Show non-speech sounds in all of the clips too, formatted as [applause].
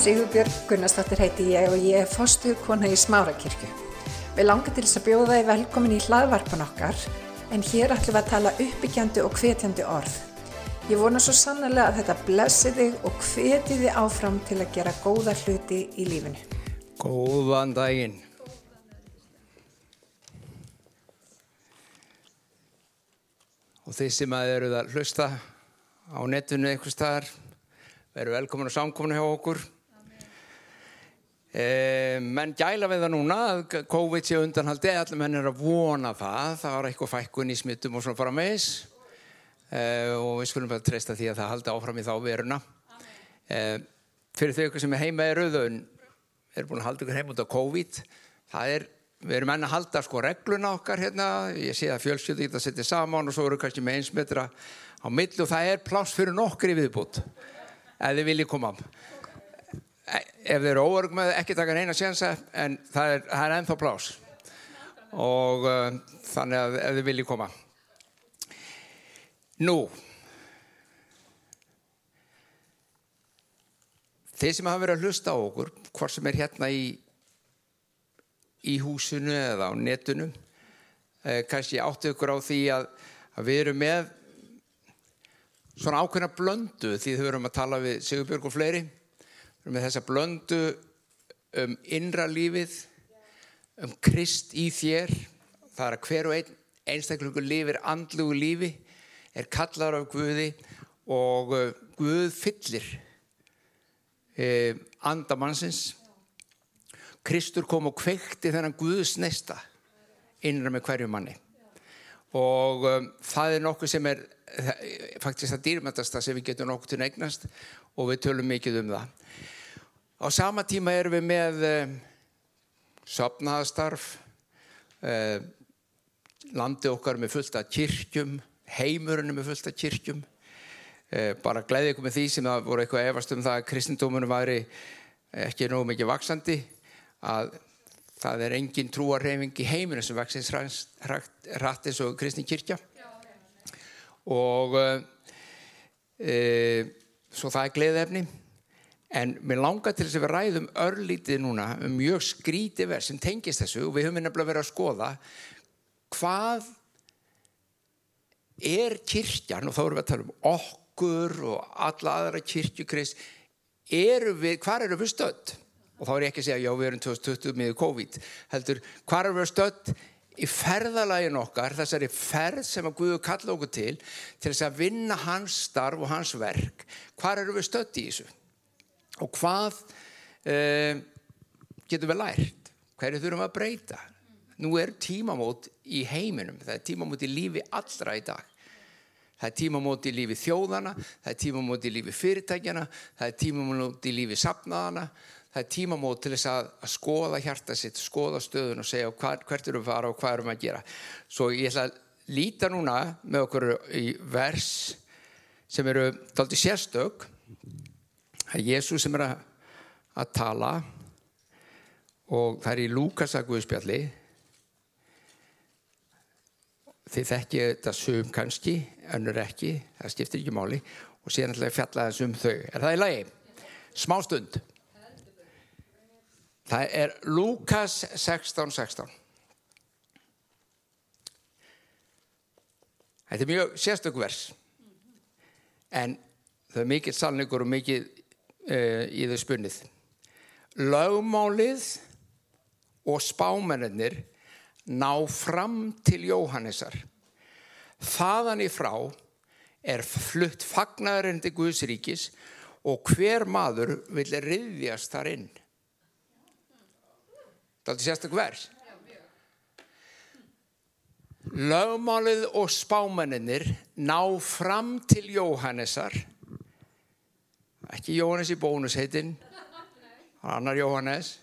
Sigurbjörg Gunnarsdóttir heiti ég og ég er fostu kona í Smárakirkju. Við langar til þess að bjóða þið velkomin í hlaðvarpan okkar en hér ætlum við að tala uppbyggjandi og hvetjandi orð. Ég vona svo sannlega að þetta blessi þig og hveti þið áfram til að gera góða hluti í lífinu. Góðan daginn. Og þeir sem að eru að hlusta á netinu eitthvað staðar, veru velkomin á samkominu hjá okkur. E, menn gæla við það núna að COVID sé undanhaldi, allir menn er að vona það, það var eitthvað fækkun í smittum og svona þess e, og við skulum bara treysta því að það haldi áfram í þá veruna. E, fyrir þau ykkur sem er heima í rauðun, er búin að halda ykkur heim út á COVID, það er við erum enn að halda sko regluna okkar hérna, ég sé að fjölskyldi geta að setja saman og svo eru kannski með einsmetra á milli og það er pláss fyrir nokkri viðbútt ef þið viljið koma ef þið eru óörg með ekki taka neina sénsa en það er, það er ennþá pláss. Og uh, þannig að ef þið viljið koma. Nú. Þeir sem hafa verið að hlusta á okkur hvort sem er hérna í í húsinu eða á netinu eh, kannski áttu ykkur á því að, að við erum með svona ákveðna blöndu því þau verum að tala við Sigurbjörg og fleiri með þessa blöndu um innra lífið um Krist í þér. Það er að hver og einn einstaklega lifir andlugu lífi er kallar af Guði og uh, Guð fyllir eh, andamannsins Kristur kom og kveikti þennan Guðs neista innra með hverju manni og um, það er nokkuð sem er faktisk það dýrmættasta sem við getum nokkuð til neignast og við tölum mikið um það. Á sama tíma erum við með um, sopnaðastarf um, landi okkar með fullt af kirkjum heimurinn með fullt af kirkjum. Um, bara gleðið ykkur með því sem það voru eitthvað efast um það að kristendómunum væri ekki nógu mikið vaksandi að það er engin trúarreyfing í heiminu sem vaksins rætt eins og kristni kirkja. Og e, svo það er gleðefni en mér langar til þess að við ræðum örlítið núna um mjög skríti verð sem tengist þessu og við höfum nefnilega verið að skoða hvað er kirkjan og þá erum við að tala um okkur og alla aðra kirkjukrist. Eru við, hvað eru við stödd og þá er ég ekki að segja já við erum 2020 með COVID heldur hvað er við stödd í ferðalægin okkar þessari ferð sem að Guðu kalla okkur til til þess að vinna hans starf og hans verk. Hvað eru við stödd í þessu? Og hvað eh, getum við lært? Hverju þurfum við að breyta? Nú er tímamót í heiminum það er tímamót í lífi allra í dag. Það er tímamót í lífi þjóðana, það er tímamót í lífi fyrirtækjana, það er tímamót í lífi sapnaðana, það er tímamót til þess að, að skoða hjarta sitt, skoða stöðun og segja hver, hvert eru við að fara og hvað eru við að gera. Svo ég ætla að líta núna með okkur í vers sem eru daldi sérstök. Það er Jésús sem er að, að tala og það er í Lúkas að Guðspjalli. Þið þekkið þetta sum kannski, önnur ekki, það skiptir ekki máli og síðan ætla ég að fjalla þess um þau. Er það í lagi? Smá stund. Það er Lukas 16, 16. Þetta er mjög sérstöku vers en það er mikið sannleikur og mikið uh, í þau spunnið. Lögmálið og spámennir ná fram til Jóhannesar. Þaðan í frá er flutt fagnaðurinn til Guðs ríkis og hver maður vil riðjast þar inn. Það er sérstak vers. Lögmálið og spámennir ná fram til Jóhannesar. Ekki Jóhannes í bónusheitin, annar Jóhannes.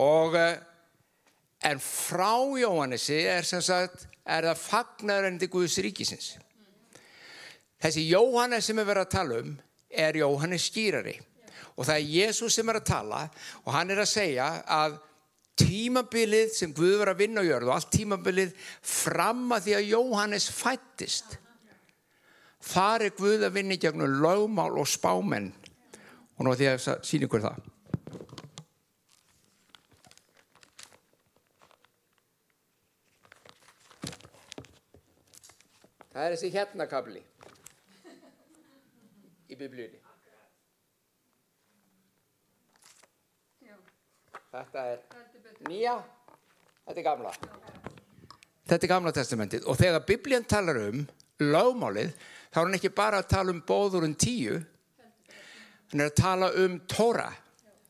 Og en frá Jóhannesi er sagt, er það fagnarandi Guðs ríkisins. Þessi Jóhannes sem við verðum að tala um er Jóhannes skýrari. Og það er Jésús sem er að tala og hann er að segja að tímabilið sem Guð var að vinna á jörðu og allt tímabilið fram að því að Jóhannes fættist þar er Guð að vinna í gegnum lögmál og spámenn og nú ég að sína ykkur það. Það er þessi hérna kabli í biblíunni. Þetta er nýja, þetta er gamla. Þetta er gamla testamentið og þegar biblían talar um lögmálið þá er hann ekki bara að tala um bóðurinn tíu, hann er að tala um Tóra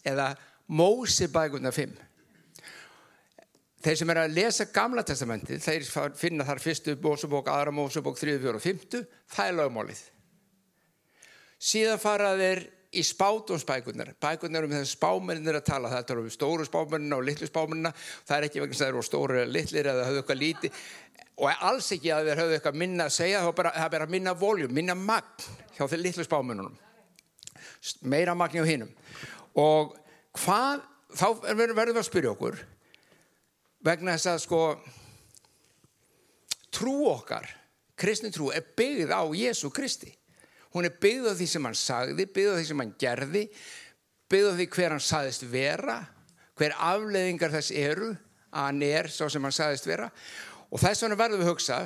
eða Mósibæguna 5. Þeir sem er að lesa gamla testamentið, þeir finna þar fyrstu Mósebók, aðra Mósebók, þriðu, fjóru og fymtu, það er lögmálið. Síðan fara þeir í spátumsbækunar, bækunar um þess spámennir að tala, það er um stóru spámennina og litlu spámennina, það er ekki vegna að það eru stóru eða litlir eða höfðu eitthvað líti og alls ekki að þeir höfðu eitthvað minna að segja, það er bara minna voljum, minna magn hjá þeir litlu spámennunum, meira magn hjá hinnum og hvað, þá verðum við að spyrja okkur, vegna þess að sko trú okkar, kristni trú er byggð á Jésu Kristi Hún er byggð á því sem hann sagði, byggð á því sem hann gerði, byggð á því hver hann sagðist vera, hver afleðingar þess eru að hann er svo sem hann sagðist vera. Og þess vegna verðum við að hugsa,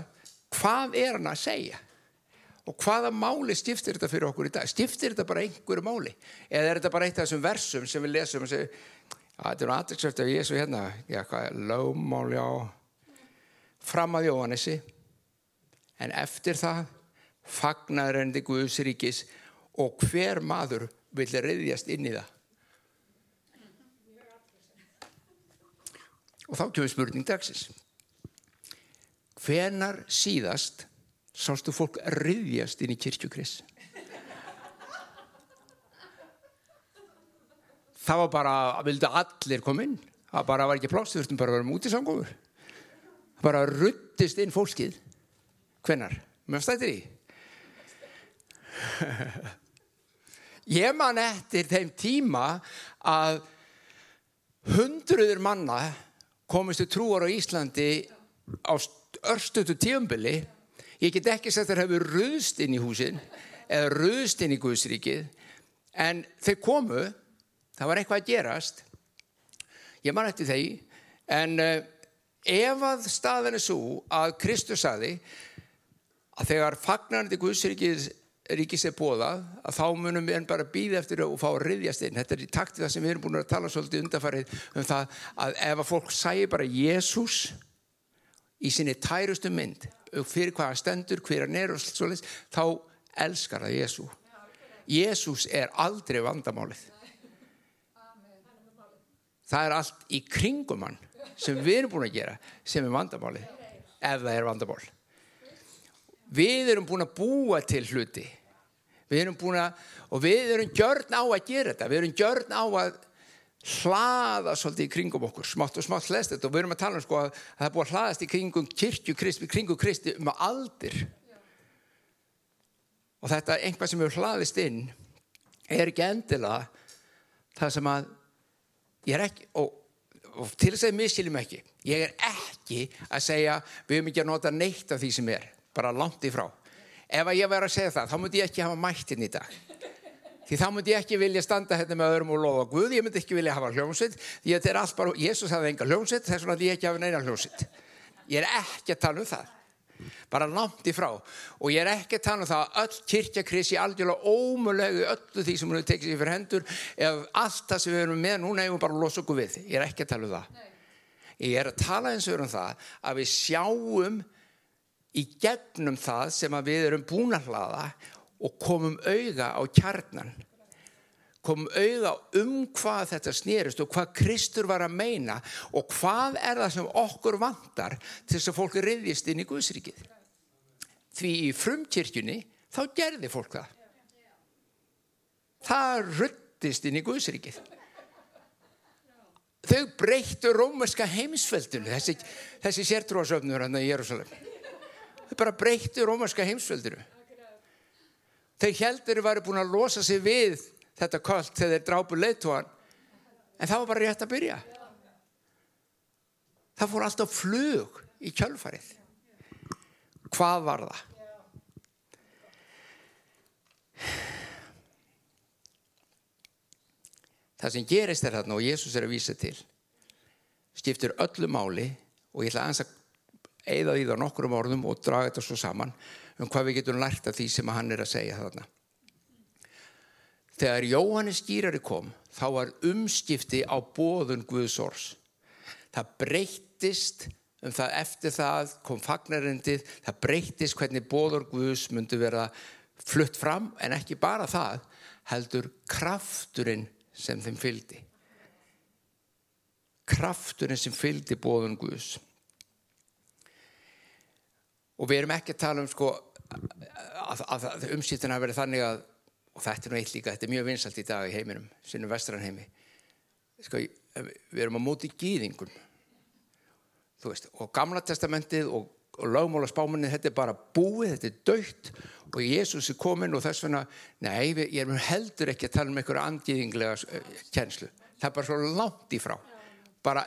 hvað er hann að segja? Og hvaða máli stiftir þetta fyrir okkur í dag? Stiftir þetta bara einhverju máli? Eða er þetta bara eitt af þessum versum sem við lesum og segjum, að þetta er aðeinsvægt af Jésu hérna, já, hvað er lögmáli á fram að Jóhannessi, en eftir það fagnarendi Guðsríkis og hver maður vil reyðjast inn í það. Og þá kemur spurning dagsins. Hvenar síðast sástu fólk reyðjast inn í kirkjukris? Það var bara, vildi allir koma inn. Það bara var ekki pláss, þurftum bara að vera mútið samgóður. Það bara ruttist inn fólkið. Hvenar? Mér stættir í? [laughs] Ég man eftir þeim tíma að hundruður manna komistu trúar á Íslandi á örstutu tíumbili. Ég get ekki sagt að það hefur ruðst inn í húsin eða ruðst inn í Guðsríkið en þau komu, það var eitthvað að gerast. Ég man eftir þeim en uh, ef að staðan er svo að Kristus saði að þegar fagnarandi Guðsríkið ríkis er bóðað að þá munum við en bara býða eftir og fá að riðjast inn. Þetta er í takt við það sem við erum búin að tala svolítið undarfarið um það að ef að fólk sæi bara Jésús í sinni tærustu mynd fyrir hvaða stendur, hver hann er og svolítið, þá elskar það Jésú. Jésús er aldrei vandamálið. Það er allt í kringum hann sem við erum búin að gera sem er vandamálið, ef það er vandamál. Við erum búin að búa til hluti. Við erum búin að, og við erum gjörn á að gera þetta. Við erum gjörn á að hlaða svolítið í kringum okkur, smátt og smátt hlest þetta og við erum að tala um sko að það er búin að hlaðast í kringum kirkju kristi, kringum kristi um að aldir. Og þetta einhvað sem hefur hlaðist inn er ekki endilega það sem að ég er ekki, og, og til þess að ég miskiljum ekki, ég er ekki að segja við höfum ekki að nota neitt af því sem er bara langt í frá. Ef að ég væri að segja það, þá myndi ég ekki hafa mættin í dag. Því þá myndi ég ekki vilja standa hérna með öðrum og lofa Guð, ég myndi ekki vilja hafa hljómsveit, því þetta er allt bara, Jésús hafði enga hljómsveit, þess vegna ég ekki hafa neina hljómsveit. Ég er ekki að tala um það, bara langt í frá. Og ég er ekki að tala um það að öll kirkjakrissi algjörlega ómulegu öllu því sem hún hefur tekið sér fyrir hendur, eða allt það sem við erum með, núna hefur bara losa okkur við. Ég er ekki að tala um það. Ég er að tala eins og um það að við sjáum í gegnum það sem við erum búin að hlaða og komum auða á kjarnan komum auða um hvað þetta snýrist og hvað Kristur var að meina og hvað er það sem okkur vantar til þess að fólk reyðist inn í Guðsrikið því í frumkirkjunni þá gerði fólk það. Það ruttist inn í Guðsrikið þau breyttu rómerska heimsveldinu þessi, þessi sértróðsöfnur hann í Jérúsalem þau bara breyttu rómarska heimsveldinu. Þeir heldur að væri búin að losa sig við þetta kvöld þegar þeir drápu leiðtóan en það var bara rétt að byrja. Það fór alltaf flug í kjölfarið. Hvað var það? Það sem gerist er þarna og Jésús er að vísa til skiptir öllu máli og ég ætla að eigða því það nokkrum orðum og draga þetta svo saman um hvað við getum lært af því sem hann er að segja þarna. Þegar Jóhannes skýrari kom, þá var umskipti á bóðun Guðsors. Það breyttist um það eftir það kom fagnarindið, það breyttist hvernig bóður Guðs myndi vera flutt fram en ekki bara það, heldur krafturinn sem þeim fyldi. Krafturinn sem fyldi bóðun Guðs og við erum ekki að tala um sko að, að, að umsýttin hafa verið þannig að og þetta er nú eitt líka, þetta er mjög vinsalt í dag í heiminum, sinnum vestranheimi sko, við erum á móti gýðingum þú veist, og gamla testamentið og, og lögmála spámanið, þetta er bara búið þetta er dögt og Jésús er komin og þess vegna, nei, við, ég er heldur ekki að tala um einhverja andgýðinglega kjenslu, það er bara svo langt í frá. Bara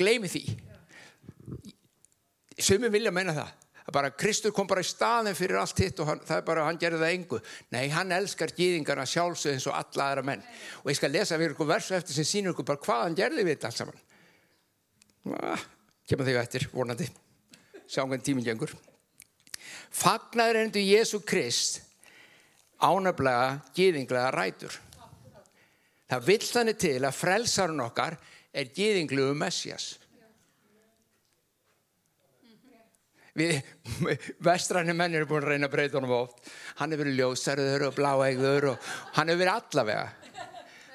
gleymi því Sumi vilja meina það. Bara Kristur kom bara í staðin fyrir allt hitt og hann, það er bara, hann gerði það engu. Nei, hann elskar gýðingarna sjálfsög eins og alla aðra menn. Og ég skal lesa fyrir ykkur versu eftir sem sínur ykkur bara hvað hann gerði við þetta allt saman. Ah, kemur þig eftir, vonandi. Sjáum hvernig tíminn gengur. Fagnaður endur Jésu Krist ánablega gýðinglega rætur. Það vill þannig til að frelsarun okkar er gýðingluðu Messias. Við [laughs] vestræni menn eru búin að reyna að breyta honum oft. Hann hefur verið ljósarður og bláægður og hann hefur verið allavega.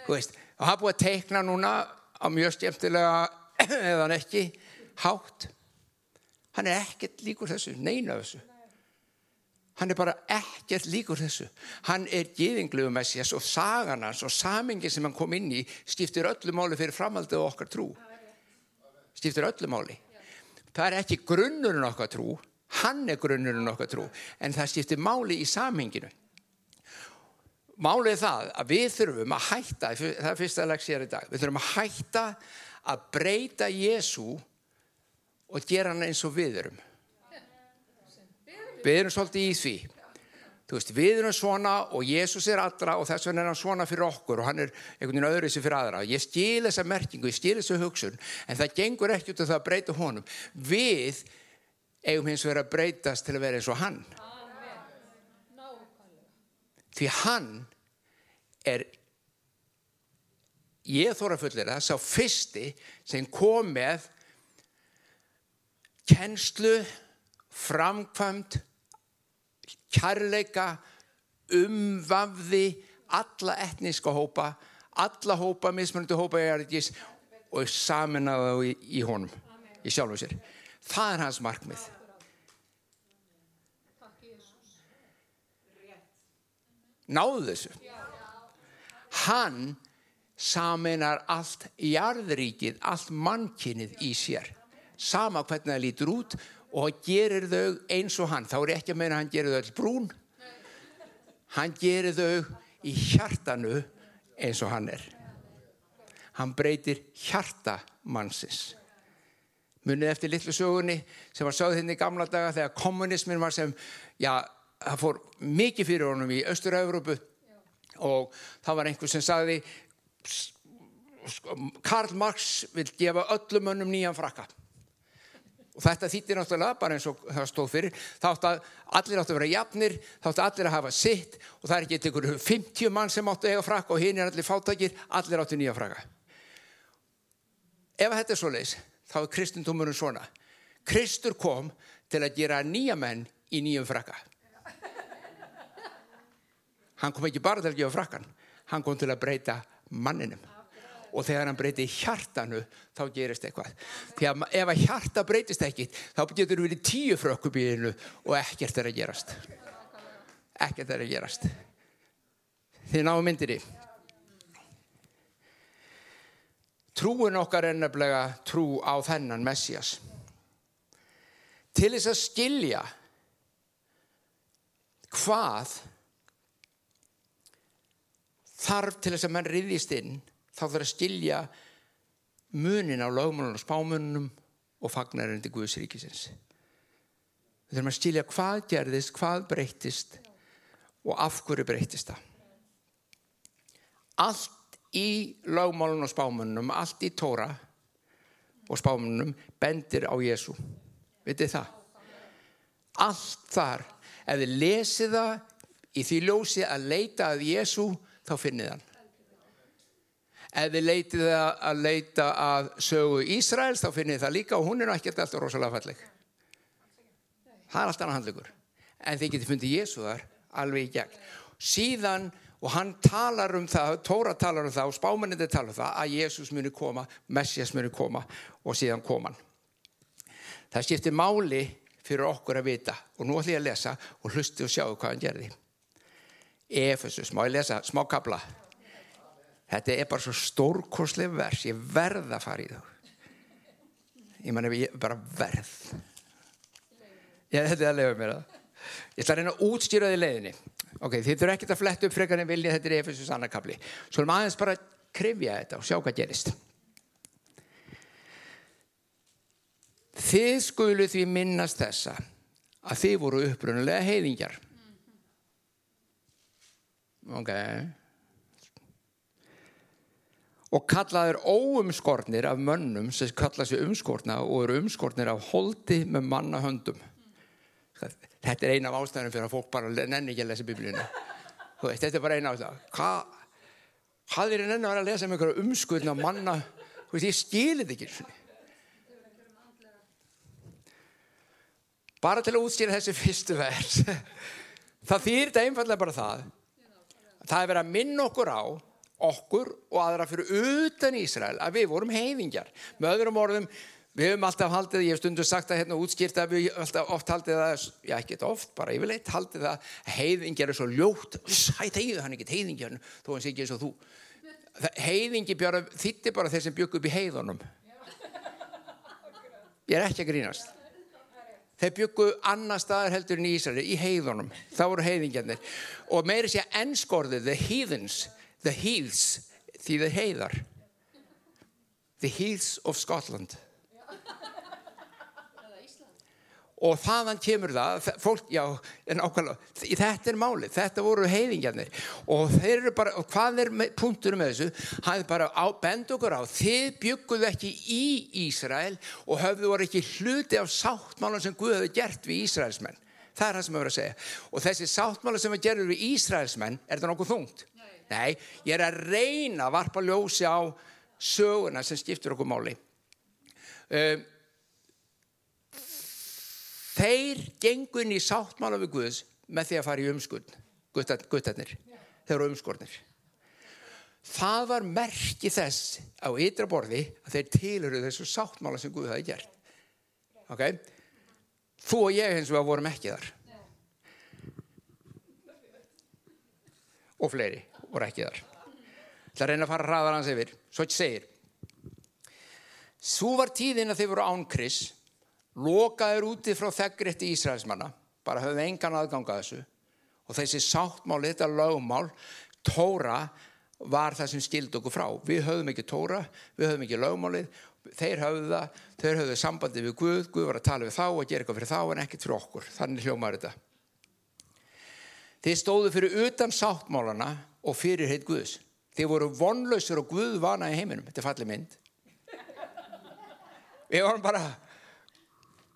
Veist, og hann búið að teikna núna á mjög stjæmtilega [clears throat] eða hann ekki hátt. Hann er ekkert líkur þessu neina þessu. Hann er bara ekkert líkur þessu. Hann er gíðingluðu messias og sagan hans og samingi sem hann kom inn í skiptir öllu máli fyrir framhaldið og okkar trú. Skiptir öllu máli það er ekki grunnurinn okkar trú hann er grunnurinn okkar trú en það skiptir máli í samhenginu. Málið er það að við þurfum að hætta það er fyrsta legs hér í dag við þurfum að hætta að breyta Jésu og gera hann eins og við erum. Við erum svolítið í því Veist, við erum svona og Jésús er allra og þess vegna er hann svona fyrir okkur og hann er einhvern veginn öðru sem fyrir aðra. Ég skil þessa merkingu, ég skil þessa hugsun en það gengur ekki út af það að breyta honum. Við eigum hins vegar að breytast til að vera eins og hann. Því hann er, ég þóra fullir það, sá fyrsti sem kom með kennslu, framkvæmt, kærleika umvafði alla etníska hópa alla hópa, mismunandi hópa erðis, og saminnaði þá í, í honum í sjálfu sér. Það er hans markmið. Náðu þessu. Hann saminar allt jarðríkið, allt mannkinnið í sér. Sama hvernig það lítur út og gerir þau eins og hann. Þá er ekki að meina að hann gerir þau alls brún. Hann gerir þau í hjartanu eins og hann er. Hann breytir hjarta mannsins. Munið eftir litlu sögunni sem var sögð hérna í gamla daga þegar kommunismin var sem já, það fór mikið fyrir honum í Östur-Európu og það var einhver sem sagði Karl Marx vil gefa öllum önnum nýjan frakka og þetta þýttir náttúrulega bara eins og það stóð fyrir. Þátt að allir áttu að vera jafnir þátt að allir að hafa sitt og það er ekki einhver 50 mann sem áttu að eiga frakka og hinn er allir fátækir, allir áttu nýja frakka. Ef þetta er svo leis þá er kristendumurinn svona. Kristur kom til að gera nýja menn í nýjum frakka. Hann kom ekki bara til að gefa frakkan hann kom til að breyta manninum og þegar hann breyti hjartanu þá gerist eitthvað. Því að ef að hjarta breytist ekki þá getur við verið tíu frökkubíðinu og ekkert er að gerast. Ekkert er að gerast. Þið náðu myndir í trúin okkar er nefnilega trú á þennan Messias til þess að skilja hvað þarf til þess að mann riðist inn þá þarf að skilja munin á lögmálun og spámunum og fagnarinn til Guðs ríkisins. Við þurfum að skilja hvað gerðist, hvað breytist og af hverju breytist það. Allt í lögmálun og spámunum, allt í tóra og spámunum bendir á Jésu. Vitið það? Allt þar. Ef þið lesið það í því ljósi að leita að Jésu, þá finnið hann. Ef þið leitið að leita að sögu Ísraels, þá finnið það líka og hún er ekki alltaf rosalega falleg. Það er allt annað handlugur. En þið getið fundið Jésu þar alveg í gegn. Síðan, og hann talar um það, Tóra talar um það og spámennið talar um það, að Jésús muni koma, Messias muni koma og síðan koma hann. Það skiptir máli fyrir okkur að vita og nú ætlum ég að lesa og hlusti og sjáu hvað hann gerði. Efesus, má ég lesa smá kabla? Þetta er bara svo stórkoslega vers, ég verð að fara í það. Ég menna, ég bara verð. Ég, þetta er að lefa mér það. Ég ætla að reyna að útstýra því leiðinni. Ok, þið þurfa ekkert að fletta upp frekar en vilja, þetta er Efesus annarkabli. Svo erum aðeins bara að krifja þetta og sjá hvað gerist. Þið skulu því minnast þessa að þið voru upprunulega heiðingjar. Ok. Og kallaður óumskornir af mönnum sem kalla sér umskorna og eru umskornir af holdi með mannahöndum. Þetta er eina af ástæðunum fyrir að fólk bara nenni ekki að lesa biblíuna. Þetta er bara eina ástæðan. Hvað hvað er nenni að vera að lesa með einhverja umskurna manna? Veist, ég skilir þetta ekki. Bara til að útstýra þessi fyrstu vers. Það þýr þetta einfallega bara það. Það er verið að minna okkur á okkur og aðra fyrir utan Ísrael að við vorum heiðingjar. Með öðrum orðum, við höfum alltaf haldið, ég hef stundu sagt að hérna útskýrt að við alltaf oft haldið það, já ekki oft, bara yfirleitt haldið það, heiðingjar er svo ljótt, heiðu hann ekkert heiðingjar, þó hann sé ekki eins og þú. Heiðingi björn þýtti bara þeir sem bygg upp í heiðunum. Ég er ekki að grínast. Þeir byggu annar staðar heldur en í Ísraeli, í heiðunum. Það voru heiðingjarnir. Og meiri sé ennskorðið, the heathens, the heaths, þeir heiðar. The heaths of Scotland. Og þaðan kemur það, fólk, já, en ákvæmlega, þetta er málið, þetta voru heiðingjarnir. Og þeir eru bara, og hvað er punktur með þessu? Það er bara á, bend okkur á, þið bygguðu ekki í Ísrael og höfðu voru ekki hluti af sáttmálan sem Guð hefði gert við Ísraelsmenn. Það er það sem voru að segja. Og þessi sáttmála sem við gerum við Ísraelsmenn, er það nokkuð þungt? Nei. Ég er að reyna að varpa ljósi á söguna sem skiptur okkur máli. Um, þeir gengun í sáttmála við Guðs með því að fara í umskurn guttarnir, þeir eru umskornir það var merki þess á ytra borði að þeir tilhöru þessu sáttmála sem Guð hafi gert ok þú og ég hins vegar vorum ekki þar og fleiri voru ekki þar. Það reyna að fara hraðar hans yfir. Svo ekki segir svo var tíðin að þeir voru ánkris lokaður úti frá þeggrétti Ísraelsmanna. Bara höfðu engan aðganga þessu. Og þessi sáttmál, þetta lögmál tóra var það sem skildi okkur frá. Við höfðum ekki tóra, við höfðum ekki lögmálið. Þeir höfðu það, þeir höfðu sambandi við Guð, Guð var að tala við þá og gera eitthvað fyrir þá en ekkert fyrir okkur, þannig hljómaður þetta. Þeir stóðu fyrir utan sáttmálana og fyrir heit Guðs þeir voru vonlausur og Guð vana í heiminum þetta er fallið mynd við vorum bara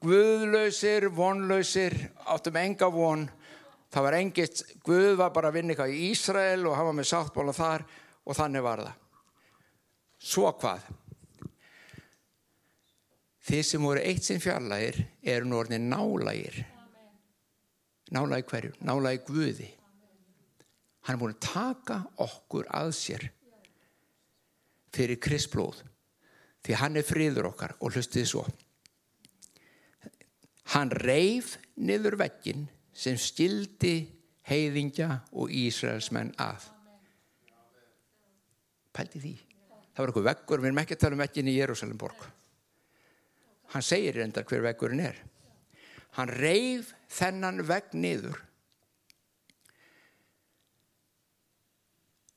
guðlausir, vonlausir, áttum enga von, það var engist, Guð var bara að vinna eitthvað í Ísrael og hafa með sáttbóla þar og þannig var það. Svo hvað? Þið sem voru eitt sinn fjarlægir eru nú orðin nálægir. Nálægi hverju? Nálægi Guði. Hann er búin að taka okkur að sér fyrir kristblóð því hann er friður okkar og hlustiði svo. Hann reif niður veggin sem stildi heiðingja og Ísraelsmenn að. Pældi því. Það var eitthvað veggur, við erum ekki að tala um veggin í Jérúsalemborg. Hann segir enda hver veggurinn er. Hann reif þennan vegg niður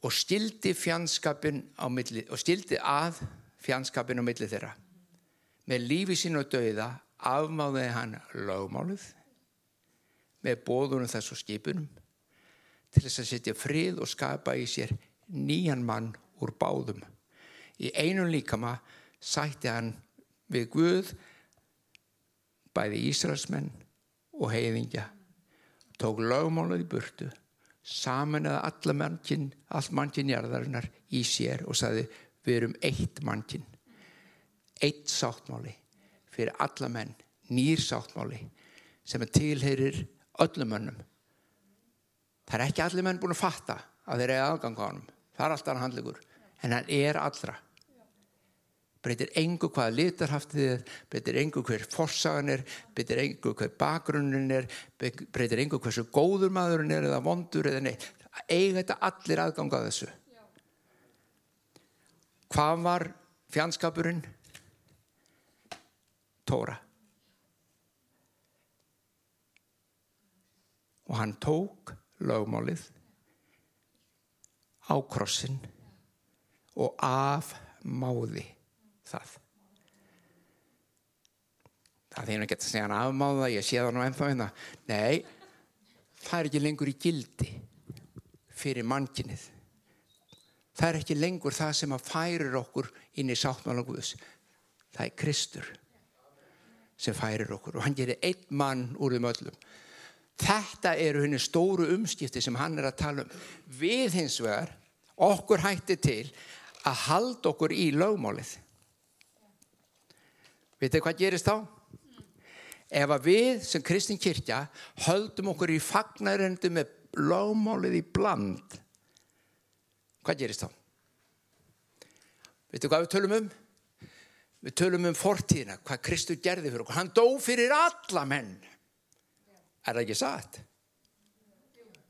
og stildi milli og stildi að fjandskapin á milli þeirra. Með lífi sín og dauða afmáðið hann lögmálið með bóðunum þessu skipunum til þess að setja frið og skapa í sér nýjan mann úr báðum. Í einum líkama sætti hann við Guð bæði Ísraelsmenn og heiðingja. Tók lögmálað í burtu, samanlega alla mannkinn, allt mannkinn jarðarinnar í sér og saði við erum eitt mannkinn. Eitt sáttmáli fyrir alla menn, nýr sáttmáli sem tilherir öllum mönnum. Það er ekki allir menn búin að fatta að þeir eru aðgang á hann. Það er alltaf hann handlegur. En hann er allra. Breytir engu hvaða litarhaftið er, breytir engu hver forsagan er, breytir engu hver bakgrunnin er, breytir engu hversu góður maðurinn er eða vondur eða neitt. Eiga þetta allir aðgang á þessu. Hvað var fjandskapurinn? Tóra. Og hann tók lögmálið á krossin og afmáði það. Það er því að geta að segja hann afmáða, ég sé það nú ennþá. Hérna. Nei, það er ekki lengur í gildi fyrir mannkinnið. Það er ekki lengur það sem að færir okkur inn í sáttmála Guðs. Það er Kristur sem færir okkur og hann gerir einn mann úr þeim öllum. Þetta eru henni stóru umskipti sem hann er að tala um. Við hins vegar, okkur hætti til að halda okkur í lögmálið. Vitið hvað gerist þá? Ef að við sem kristin kirkja höldum okkur í fagnærendu með lögmálið í bland, hvað gerist þá? Vitið hvað við tölum um? Við tölum um fortíðina, hvað Kristur gerði fyrir okkur. Hann dó fyrir alla menn. Er það ekki satt?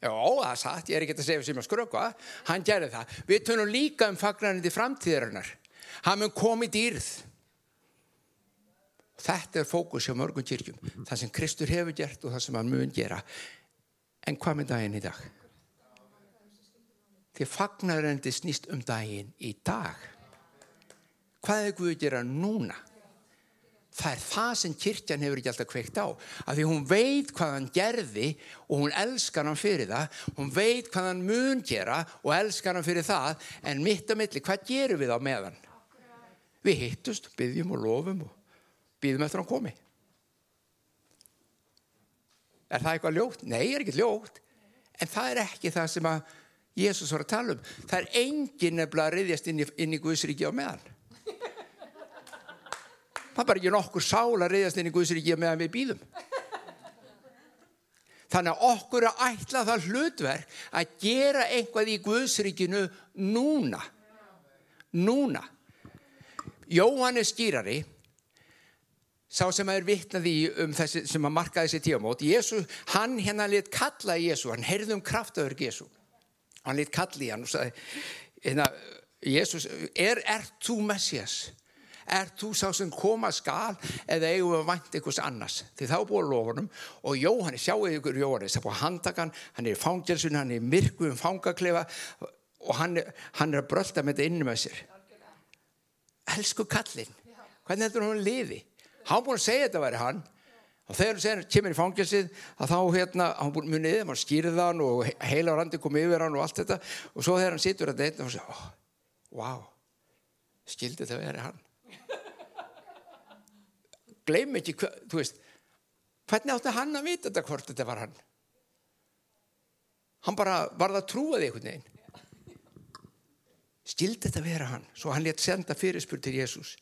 Já, það er satt, ég er ekki að segja sem að skrökva, hann gerði það. Við tönum líka um fagnarinn í framtíðarinnar. Hann mun komið dýrð. Þetta er fókus hjá mörgum kyrkjum. Það sem Kristur hefur gert og það sem hann mun gera. En hvað með daginn í dag? Því fagnarinn snýst um daginn í dag. Hvað er Guð að gera núna? það er það sem kirkjan hefur ekki alltaf kveikt á af því hún veit hvað hann gerði og hún elskar hann fyrir það hún veit hvað hann mun gera og elskar hann fyrir það en mitt að milli, hvað gerum við á meðan? Við hittust, byggjum og lofum og býðum eftir hann komi. Er það eitthvað ljótt? Nei, er ekki ljótt. En það er ekki það sem að Jésús var að tala um. Það er engin nefnilega að riðjast inn í, inn í Guðsriki á meðan. Það er bara ekki nokkur sál að reyðast inn í Guðsríkja meðan við býðum þannig að okkur er ætlað það hlutverk að gera einhvað í Guðsríkinu núna. Núna. Jóhannes skýrari sá sem er vittnaði um þessi sem að marka þessi tíamót Jésu, hann hérna lit kalla Jésu hann heyrði um kraftaður Jésu hann lit kalli hann og sagði hérna, Jésus, er, er þú Messias? er þú sá sem koma skal eða eigum við að vant einhvers annars? Því þá búið lofunum og Jóhannes, sjáu ykkur Jóhannes, það búið handakan hann er í fangelsun, hann er í myrku um fangaklefa og hann, hann er að brölda með þetta inni með sér. Elsku kallin hvernig heldur hann liði hann búið að segja þetta væri hann. Og þegar hann kemur í fangelsið að þá hérna, hann búið munið, hann skýrði hann og heila randi kom yfir hann og allt þetta. Og svo þegar hann situr að þetta og segir, oh, wow skildi þetta verið hann. Gleym ekki, þú veist hvernig átti hann að vita þetta hvort þetta var hann? Hann bara var það trúið einhvern veginn. Skildi þetta vera hann? Svo hann létt senda fyrirspur til Jésús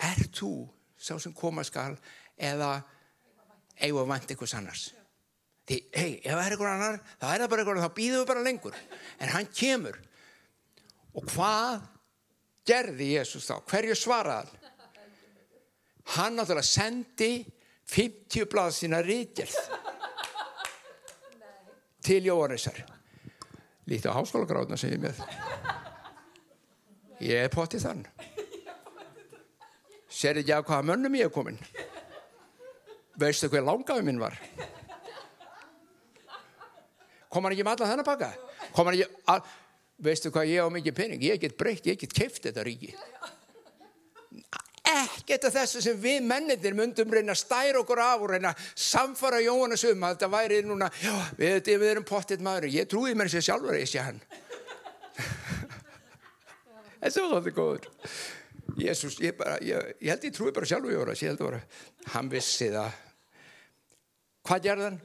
er þú sá sem koma skal eða eiga vant einhvers annars? Því, hei, ef það er einhver annar þá er það bara einhver, þá býðum við bara lengur. En hann kemur. Og hvað gerði Jésús þá, hverju svaraðan hann? Náttúrulega sendi 50 blad sína ríkjörð til Jóhannesar. Lítið á háskólagráðuna sem ég með ég er pottið þann sér ekki af hvaða mönnum ég hef komin? Veistu hvað langaðu minn var? Kom hann ekki með alla þennan pakka? Kom hann ekki að veistu hvað ég á mikið pening ég get breykt, ég get keift þetta ríki. Ekkert af þessu sem við mennindir myndum reyna að stæra okkur af og reyna að samfara Jóhannes um að þetta væri núna, já, við, við erum pottitt maður ég trúi mér sér sjálfur að ég sé hann. [laughs] Þessi var svolítið góður. Jésús, ég, ég, ég held ég trúi bara sjálf í óra, ég held bara, hann vissi það. Hvað gerði hann?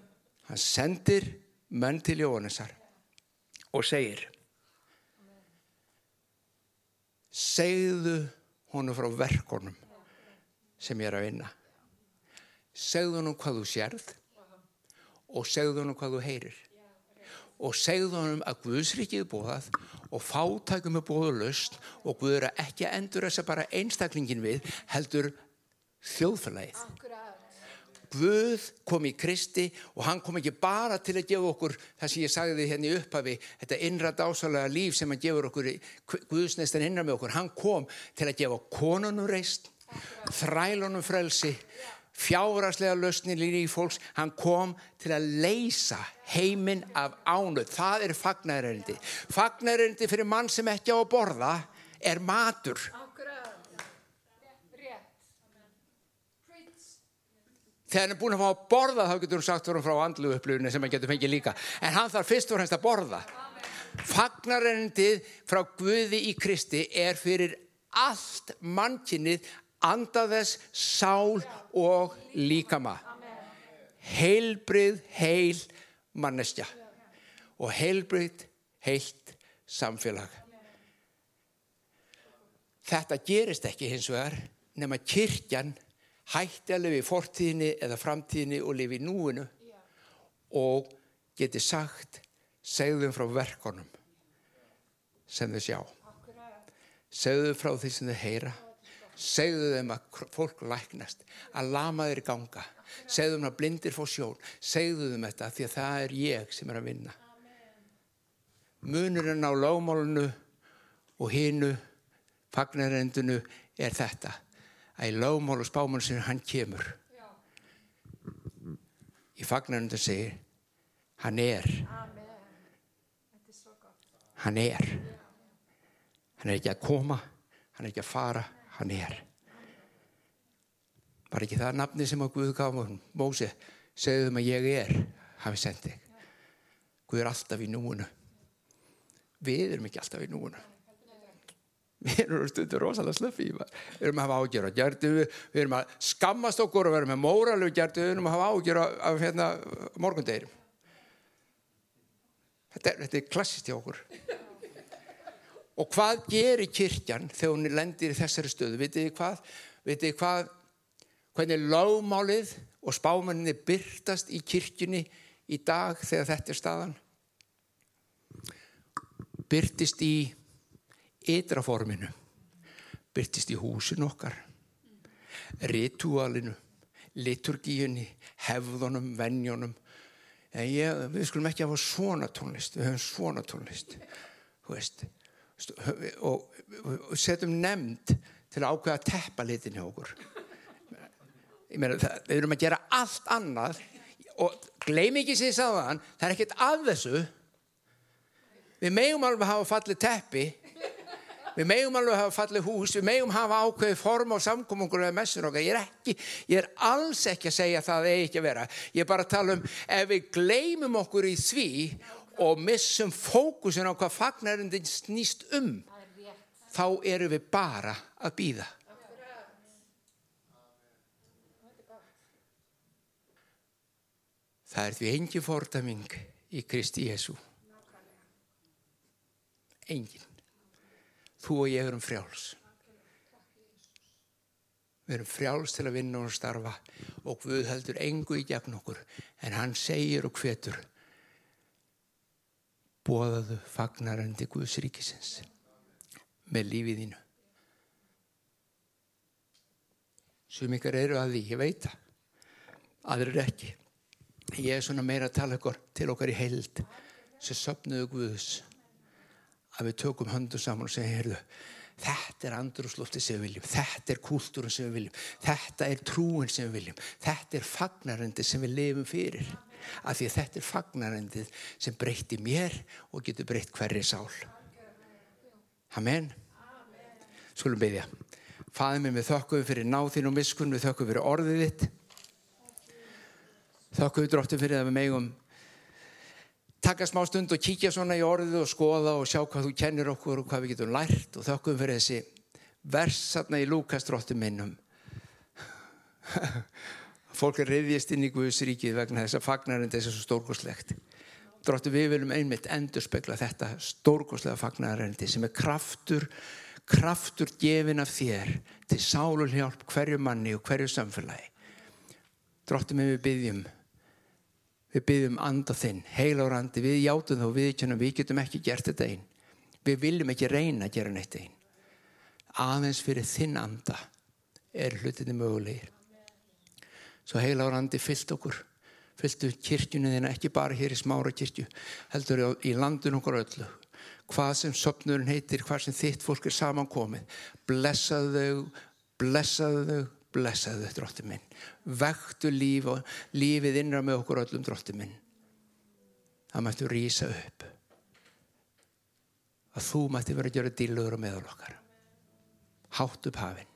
Hann sendir menn til Jóhannesar og segir, segðu honum frá verkonum sem ég er að vinna. Segðu honum hvað þú sérð og segðu honum hvað þú heyrir. Og segðu honum að Guðsrikið er bóðað og fátækum er bóðu löst og Guð er ekki að endur þess að bara einstaklingin við heldur þjóðfélagið. Guð kom í Kristi og hann kom ekki bara til að gefa okkur það sem ég sagði henni hérna upphafi, þetta innra dásalega líf sem hann gefur okkur, Guðsneistan innan með okkur, hann kom til að gefa konunum reist, þrælunum frelsi, fjáraslega lausnir í fólks, hann kom til að leysa heiminn af ánuð. Það er fagnæðarendi. Fagnæðarendi fyrir mann sem ekki á að borða er matur. Þegar hann er búin að fá að borða þá getur hann sagt frá andlu upplifinu sem hann getur fengið líka. En hann þarf fyrst og fremst að borða. Fagnarendið frá Guði í Kristi er fyrir allt mannkinnið andaðess, sál og líkama. Heilbrið, heil mannestja og heilbrið, heilt samfélag. Þetta gerist ekki hins vegar nema kirkjan hætti að lifa í fortíðinni eða framtíðinni og lifa í núinu og geti sagt segðum frá verkonum sem þau sjá segðum frá því sem þau heyra segðu þeim að fólk læknast að lama þeir ganga. Segðu þeim að blindir fá sjón. Segðu þeim þetta því að það er ég sem er að vinna. Munurinn á lágmálunu og hinu fagnarendunu er þetta að í lágmál og spáman sem hann kemur. Í fagnarendun segir hann er. Hann er. Hann er ekki að koma hann er ekki að fara hann er. Var ekki það nafni sem að Guð gaf Mósi, segðu þeim að ég er hafi sendið Guð er alltaf í núinu. Við erum ekki alltaf í núinu. Við erum stundur rosalega slöffi við erum að hafa ágjör á gertu við erum að skammast okkur og vera með móralu gertu, við erum að hafa ágjör af hérna, morgundegirum þetta, þetta er klassist hjá okkur Og hvað gerir kirkjan þegar hún lendir í þessari stöðu? Vitið þið hvað? Vitið þið hvað? Hvernig lágmálið og spámaninni byrtast í kirkjunni í dag þegar þetta er staðan? Byrtist í ytraforminu. Byrtist í húsin okkar. Ritualinu. Liturgíunni. Hefðunum. Venjónum. Ég, við skulum ekki hafa svona tónlist. Við höfum svona tónlist. Þú veist og setjum nefnd til að ákveða að teppa litin hjá okkur. Meina, það, við erum að gera allt annað og gleym ekki sér sáðan það er ekkert af þessu. Við megum alveg hafa fallið teppi. Við megum alveg hafa fallið hús. Við megum hafa ákveðið form á samkomungur eða messur okkar, ég er ekki ég er alls ekki að segja að það eigi ekki að vera. Ég er bara að tala um ef við gleymum okkur í því og missum fókusin á hvað fagnarindin snýst um þá eru við bara að býða það er því engi fordaming í Kristi Jésu engin. Þú og ég erum frjáls. Við erum frjáls til að vinna og starfa og Guð heldur engu í gegn okkur en hann segir og hvetur bóðaðu fagnarandi Guðs ríkisins með lífið þínu. Sum ykkar eru að því, ég veit það. Aðrir ekki. Ég er svona meira að tala ykkur til okkar í heild sem söpnuðu Guðs að við tökum höndu saman og segja, heyrðu, þetta er andrúslófti sem við viljum, þetta er kúltúrun sem við viljum, þetta er trúin sem við viljum, þetta er fagnarandi sem við lifum fyrir af því að þetta er fagnarendið sem breytti mér og getur breytt hverri sál. Amen. Skulum byggja Fæðum við þökkum fyrir náðinn og miskun við þökkum fyrir orðið þitt. Þökkum við dróttum fyrir að við megum taka smá stund og kíkja svona í orðið og skoða og sjá hvað þú kennir okkur og hvað við getum lært. Og þökkum fyrir þessi vers þarna í Lúkastróttum minnum. [laughs] Fólk er reyðjast inn í Guðsríkið vegna þess að fagnarinn þess að svo stórkoslegt. Dróttu við viljum einmitt endur spekla þetta stórkoslega fagnarindi sem er kraftur, kraftur gefin af þér til sálulhjálp hverju manni og hverju samfélagi. Dróttu með við byggjum Við byggjum anda þinn, heila á randi, við játum þá við kjönum, við getum ekki gert þetta einn. Við viljum ekki reyna að gera neitt einn. Aðeins fyrir þinn anda er hlutinni mögulegir. Svo heila á randi fyllt okkur, fylltu kirkjunni þina, ekki bara hér í smára kirkju, heldur í landun okkur öllu. Hvað sem sopnurinn heitir, hvað sem þitt fólk er samankomið, blessaðu þau, blessaðu þau, blessaðu þau, drótti minn. Vektu líf og lífið innra með okkur öllum drótti minn. Það mættu rýsa upp. Að þú mætti vera að gera díluður á meðal okkar. Hátt upp hafinn.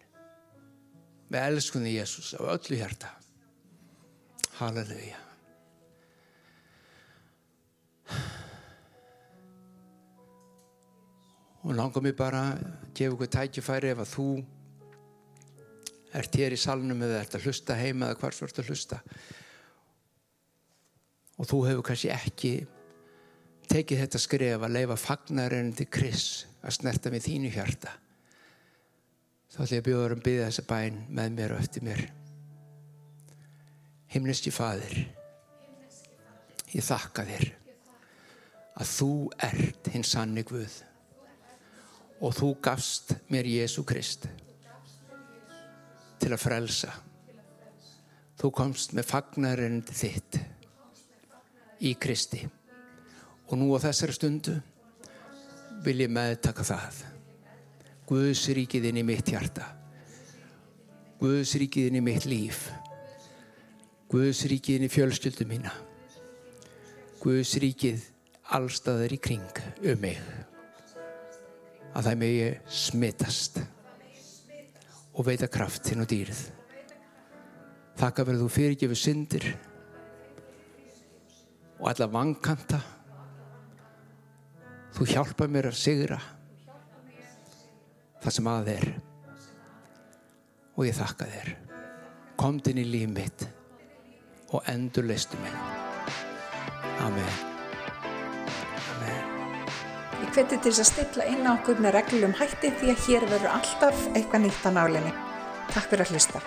Með elskunni Jésús á öllu hjarta Halleluja og langar mér bara að gefa okkur tækifæri ef að þú ert hér í salnum eða ert að hlusta heima eða hvar svo ert að hlusta. Og þú hefur kannski ekki tekið þetta skref að leifa fagnarinn til Kris að snerta með þínu hjarta. Þá ætlum ég að bjóða um að byggja þessa bæn með mér og eftir mér himneski fadir ég þakka þér að þú ert hins sannig Guð og þú gafst mér Jésu Krist til að frelsa. Þú komst með fagnarinn þitt í Kristi. Og nú á þessari stundu vil ég meðtaka það. Guðsríkiðinn í mitt hjarta. Guðsríkiðinn í mitt líf. Guðsríkiðinn í fjölskyldu mína. Guðsríkið allstaðar í kring um mig. Að það megi smittast og veita kraftin og dýrið. Þakka verður þú fyrirgefu syndir og alla vankanta. Þú hjálpa mér að sigra það sem að er og ég þakka þér. Komt inn í líf mitt og endur leistu mig. Amen. Ég hveti til þess að stilla inn á okkur með reglum hætti því að hér verður alltaf eitthvað nýtt á nálinni. Takk fyrir að hlusta.